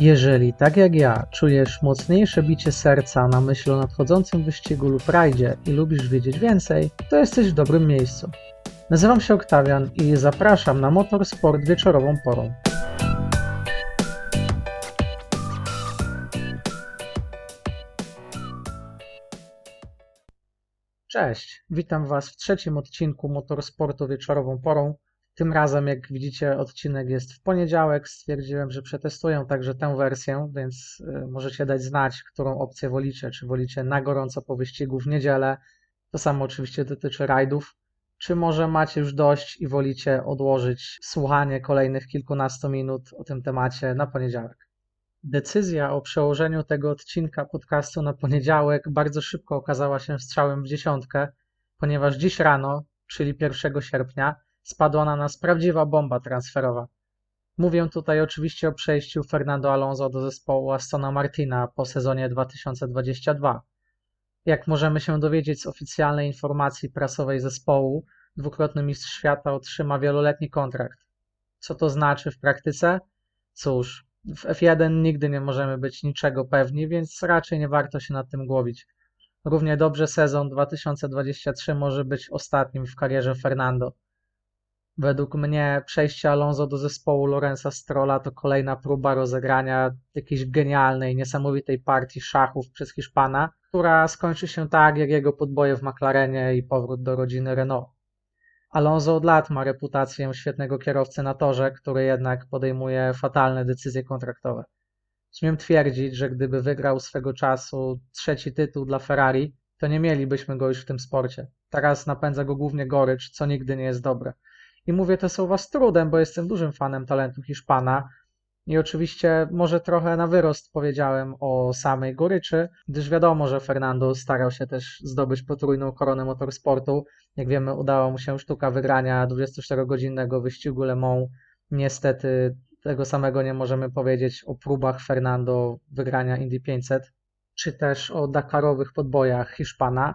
Jeżeli, tak jak ja, czujesz mocniejsze bicie serca na myśl o nadchodzącym wyścigu lub rajdzie i lubisz wiedzieć więcej, to jesteś w dobrym miejscu. Nazywam się Oktawian i zapraszam na Motorsport wieczorową porą. Cześć, witam Was w trzecim odcinku Motorsportu wieczorową porą. Tym razem, jak widzicie, odcinek jest w poniedziałek. Stwierdziłem, że przetestuję także tę wersję, więc y, możecie dać znać, którą opcję wolicie. Czy wolicie na gorąco po wyścigu w niedzielę? To samo oczywiście dotyczy rajdów. Czy może macie już dość i wolicie odłożyć słuchanie kolejnych kilkunastu minut o tym temacie na poniedziałek? Decyzja o przełożeniu tego odcinka podcastu na poniedziałek bardzo szybko okazała się strzałem w dziesiątkę, ponieważ dziś rano, czyli 1 sierpnia, spadła na nas prawdziwa bomba transferowa. Mówię tutaj oczywiście o przejściu Fernando Alonso do zespołu Astona Martina po sezonie 2022. Jak możemy się dowiedzieć z oficjalnej informacji prasowej zespołu, dwukrotny mistrz świata otrzyma wieloletni kontrakt. Co to znaczy w praktyce? Cóż, w F1 nigdy nie możemy być niczego pewni, więc raczej nie warto się nad tym głowić. Równie dobrze sezon 2023 może być ostatnim w karierze Fernando. Według mnie przejście Alonso do zespołu Lorenza Strolla to kolejna próba rozegrania jakiejś genialnej, niesamowitej partii szachów przez Hiszpana, która skończy się tak jak jego podboje w McLarenie i powrót do rodziny Renault. Alonso od lat ma reputację świetnego kierowcy na torze, który jednak podejmuje fatalne decyzje kontraktowe. Śmiem twierdzić, że gdyby wygrał swego czasu trzeci tytuł dla Ferrari, to nie mielibyśmy go już w tym sporcie. Teraz napędza go głównie gorycz, co nigdy nie jest dobre. I mówię te słowa z trudem, bo jestem dużym fanem talentu Hiszpana. I oczywiście może trochę na wyrost powiedziałem o samej goryczy, gdyż wiadomo, że Fernando starał się też zdobyć potrójną koronę motorsportu. Jak wiemy, udało mu się sztuka wygrania 24-godzinnego wyścigu Le Mans. Niestety tego samego nie możemy powiedzieć o próbach Fernando wygrania Indy 500, czy też o Dakarowych podbojach Hiszpana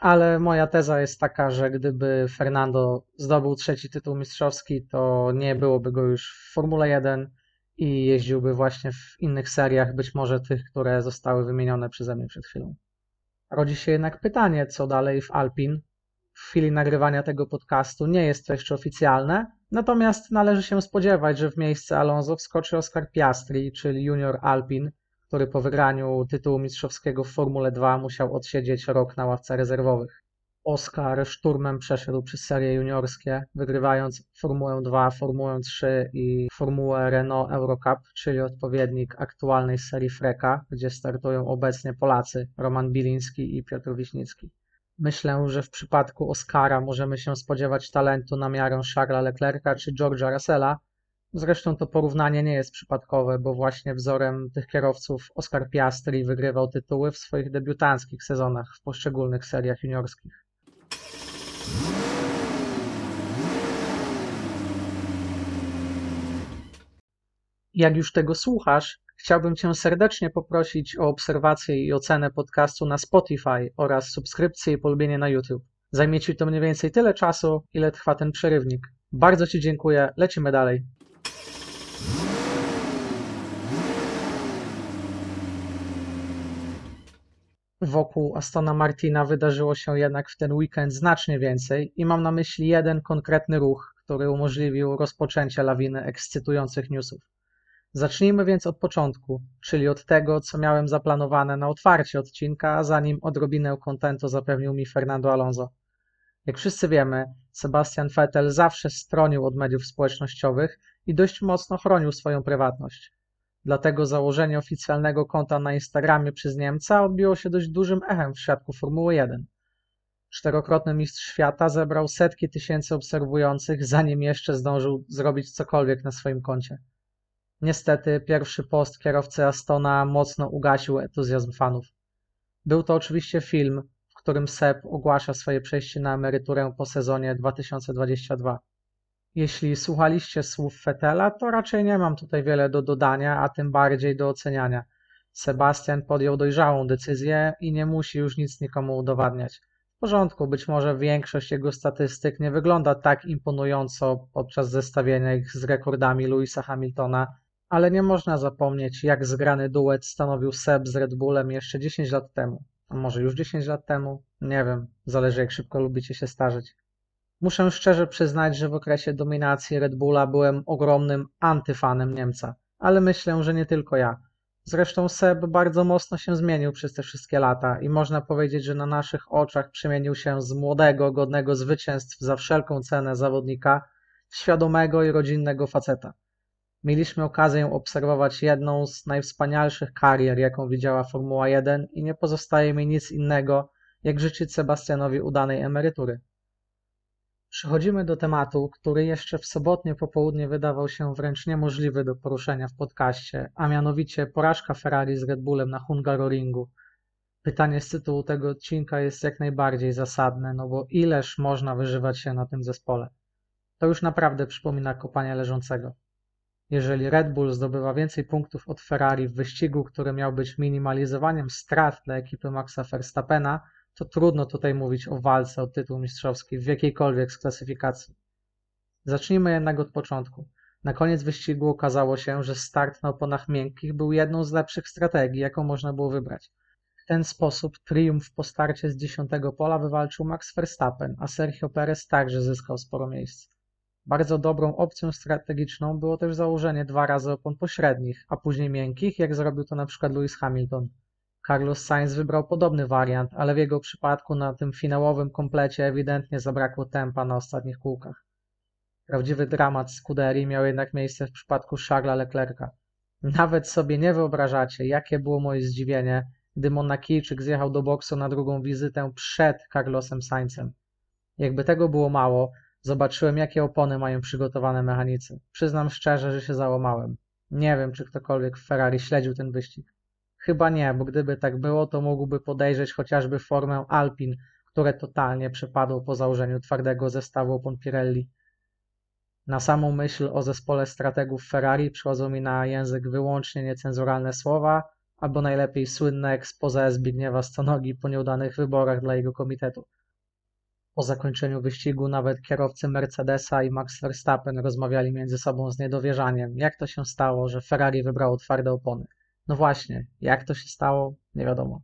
ale moja teza jest taka, że gdyby Fernando zdobył trzeci tytuł mistrzowski, to nie byłoby go już w Formule 1 i jeździłby właśnie w innych seriach, być może tych, które zostały wymienione przeze mnie przed chwilą. Rodzi się jednak pytanie, co dalej w Alpin. W chwili nagrywania tego podcastu nie jest to jeszcze oficjalne, natomiast należy się spodziewać, że w miejsce Alonso wskoczy Oscar Piastri, czyli junior Alpin, który po wygraniu tytułu mistrzowskiego w Formule 2 musiał odsiedzieć rok na ławce rezerwowych. Oscar szturmem przeszedł przez serie juniorskie, wygrywając Formułę 2, Formułę 3 i Formułę Renault Eurocup, czyli odpowiednik aktualnej serii Freka, gdzie startują obecnie Polacy Roman Biliński i Piotr Wiśnicki. Myślę, że w przypadku Oscara możemy się spodziewać talentu na miarę Charlesa Leclerca czy George'a Russella, Zresztą to porównanie nie jest przypadkowe, bo właśnie wzorem tych kierowców Oscar Piastri wygrywał tytuły w swoich debiutanckich sezonach w poszczególnych seriach juniorskich. Jak już tego słuchasz, chciałbym Cię serdecznie poprosić o obserwację i ocenę podcastu na Spotify oraz subskrypcję i polubienie na YouTube. Zajmie Ci to mniej więcej tyle czasu, ile trwa ten przerywnik. Bardzo Ci dziękuję, lecimy dalej. Wokół Astona Martina wydarzyło się jednak w ten weekend znacznie więcej i mam na myśli jeden konkretny ruch, który umożliwił rozpoczęcie lawiny ekscytujących newsów. Zacznijmy więc od początku, czyli od tego, co miałem zaplanowane na otwarcie odcinka, zanim odrobinę kontentu zapewnił mi Fernando Alonso. Jak wszyscy wiemy, Sebastian Vettel zawsze stronił od mediów społecznościowych i dość mocno chronił swoją prywatność. Dlatego założenie oficjalnego konta na Instagramie przez Niemca odbiło się dość dużym echem w świadku Formuły 1. Czterokrotny mistrz świata zebrał setki tysięcy obserwujących, zanim jeszcze zdążył zrobić cokolwiek na swoim koncie. Niestety, pierwszy post kierowcy Astona mocno ugasił entuzjazm fanów. Był to oczywiście film, w którym Seb ogłasza swoje przejście na emeryturę po sezonie 2022. Jeśli słuchaliście słów Fetela, to raczej nie mam tutaj wiele do dodania, a tym bardziej do oceniania. Sebastian podjął dojrzałą decyzję i nie musi już nic nikomu udowadniać. W porządku, być może większość jego statystyk nie wygląda tak imponująco podczas zestawienia ich z rekordami Louisa Hamiltona, Ale nie można zapomnieć, jak zgrany duet stanowił Seb z Red Bullem jeszcze 10 lat temu. A może już 10 lat temu? Nie wiem, zależy jak szybko lubicie się starzeć. Muszę szczerze przyznać, że w okresie dominacji Red Bulla byłem ogromnym antyfanem Niemca, ale myślę, że nie tylko ja. Zresztą Seb bardzo mocno się zmienił przez te wszystkie lata i można powiedzieć, że na naszych oczach przemienił się z młodego, godnego zwycięstw za wszelką cenę zawodnika świadomego i rodzinnego faceta. Mieliśmy okazję obserwować jedną z najwspanialszych karier, jaką widziała Formuła 1 i nie pozostaje mi nic innego, jak życzyć Sebastianowi udanej emerytury. Przechodzimy do tematu, który jeszcze w sobotnie popołudnie wydawał się wręcz niemożliwy do poruszenia w podcaście, a mianowicie porażka Ferrari z Red Bullem na Hungaroringu. Pytanie z tytułu tego odcinka jest jak najbardziej zasadne, no bo ileż można wyżywać się na tym zespole. To już naprawdę przypomina kopanie leżącego. Jeżeli Red Bull zdobywa więcej punktów od Ferrari w wyścigu, który miał być minimalizowaniem strat dla ekipy Maxa Verstappena, to trudno tutaj mówić o walce o tytuł mistrzowski w jakiejkolwiek z klasyfikacji. Zacznijmy jednak od początku. Na koniec wyścigu okazało się, że start na oponach miękkich był jedną z lepszych strategii, jaką można było wybrać. W ten sposób triumf po starcie z dziesiątego pola wywalczył Max Verstappen, a Sergio Perez także zyskał sporo miejsc. Bardzo dobrą opcją strategiczną było też założenie dwa razy opon pośrednich, a później miękkich, jak zrobił to na przykład Lewis Hamilton. Carlos Sainz wybrał podobny wariant, ale w jego przypadku na tym finałowym komplecie ewidentnie zabrakło tempa na ostatnich kółkach. Prawdziwy dramat Scuderii miał jednak miejsce w przypadku Charlesa Leclerca. Nawet sobie nie wyobrażacie, jakie było moje zdziwienie, gdy Monakijczyk zjechał do boksu na drugą wizytę przed Carlosem Sainzem. Jakby tego było mało, zobaczyłem, jakie opony mają przygotowane mechanicy. Przyznam szczerze, że się załamałem. Nie wiem, czy ktokolwiek w Ferrari śledził ten wyścig. Chyba nie, bo gdyby tak było, to mógłby podejrzeć chociażby formę Alpin, które totalnie przepadło po założeniu twardego zestawu opon Pirelli. Na samą myśl o zespole strategów Ferrari przychodzą mi na język wyłącznie niecenzuralne słowa, albo najlepiej słynne expose Zbigniewa Stonogi po nieudanych wyborach dla jego komitetu. Po zakończeniu wyścigu nawet kierowcy Mercedesa i Max Verstappen rozmawiali między sobą z niedowierzaniem, jak to się stało, że Ferrari wybrało twarde opony. No właśnie, jak to się stało, nie wiadomo.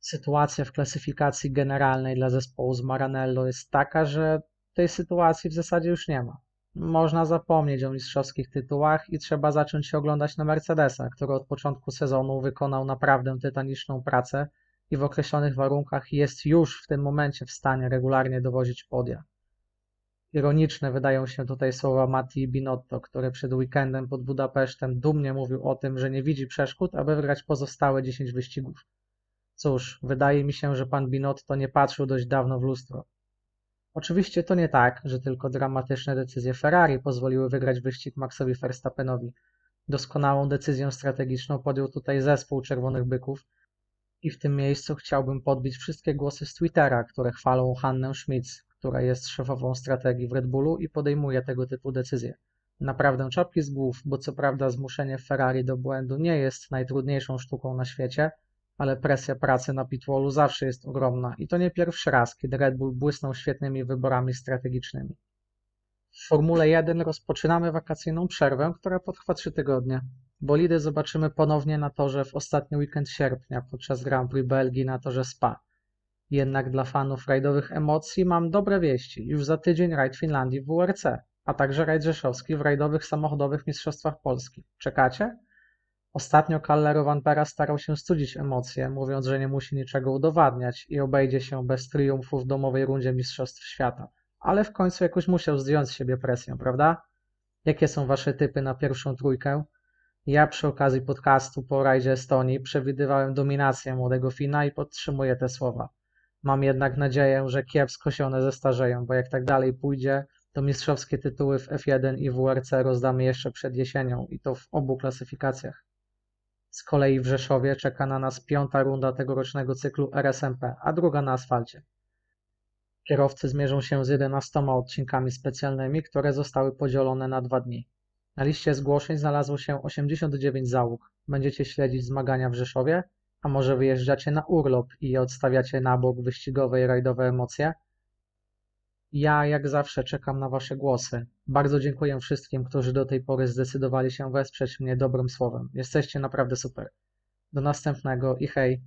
Sytuacja w klasyfikacji generalnej dla zespołu z Maranello jest taka, że tej sytuacji w zasadzie już nie ma. Można zapomnieć o mistrzowskich tytułach i trzeba zacząć się oglądać na Mercedesa, który od początku sezonu wykonał naprawdę tytaniczną pracę i w określonych warunkach jest już w tym momencie w stanie regularnie dowozić podia. Ironiczne wydają się tutaj słowa Matti Binotto, który przed weekendem pod Budapesztem dumnie mówił o tym, że nie widzi przeszkód, aby wygrać pozostałe 10 wyścigów. Cóż, wydaje mi się, że pan Binotto nie patrzył dość dawno w lustro. Oczywiście to nie tak, że tylko dramatyczne decyzje Ferrari pozwoliły wygrać wyścig Maxowi Verstappenowi. Doskonałą decyzję strategiczną podjął tutaj zespół Czerwonych Byków i w tym miejscu chciałbym podbić wszystkie głosy z Twittera, które chwalą Hannę Schmitz, która jest szefową strategii w Red Bullu i podejmuje tego typu decyzje. Naprawdę czapki z głów, bo co prawda zmuszenie Ferrari do błędu nie jest najtrudniejszą sztuką na świecie, ale presja pracy na pitwallu zawsze jest ogromna i to nie pierwszy raz, kiedy Red Bull błysnął świetnymi wyborami strategicznymi. W Formule 1 rozpoczynamy wakacyjną przerwę, która potrwa 3 tygodnie. Bolidy zobaczymy ponownie na torze w ostatni weekend sierpnia podczas Grand Prix Belgii na torze Spa. Jednak dla fanów rajdowych emocji mam dobre wieści. Już za tydzień rajd Finlandii w WRC, a także rajd rzeszowski w rajdowych samochodowych mistrzostwach Polski. Czekacie? Ostatnio Kalle Vampera starał się studzić emocje, mówiąc, że nie musi niczego udowadniać i obejdzie się bez triumfu w domowej rundzie Mistrzostw Świata. Ale w końcu jakoś musiał zdjąć z siebie presję, prawda? Jakie są wasze typy na pierwszą trójkę? Ja przy okazji podcastu po rajdzie Estonii przewidywałem dominację młodego Fina i podtrzymuję te słowa. Mam jednak nadzieję, że kiepsko się one zestarzeją, bo jak tak dalej pójdzie, to mistrzowskie tytuły w F1 i WRC rozdamy jeszcze przed jesienią i to w obu klasyfikacjach. Z kolei w Rzeszowie czeka na nas piąta runda tegorocznego cyklu RSMP, a druga na asfalcie. Kierowcy zmierzą się z 11 odcinkami specjalnymi, które zostały podzielone na dwa dni. Na liście zgłoszeń znalazło się 89 załóg. Będziecie śledzić zmagania w Rzeszowie? A może wyjeżdżacie, jeżdżacie na urlop i odstawiacie na bok wyścigowe i rajdowe emocje? Ja, jak zawsze, czekam na Wasze głosy. Bardzo dziękuję wszystkim, którzy do tej pory zdecydowali się wesprzeć mnie dobrym słowem. Jesteście naprawdę super. Do następnego i hej!